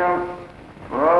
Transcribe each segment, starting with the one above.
Великом. А,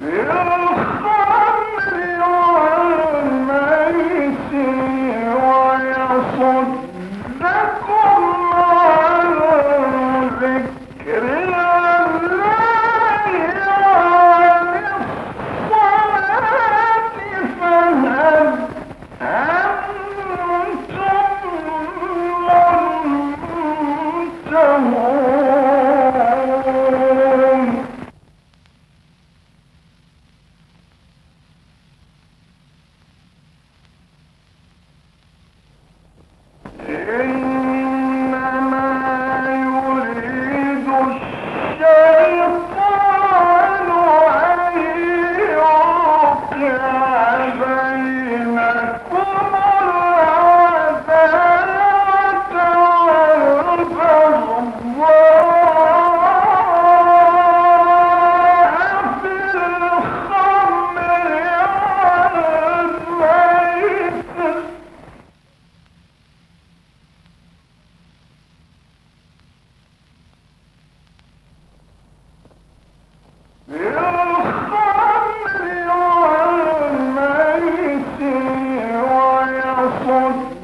Yeah. Lord.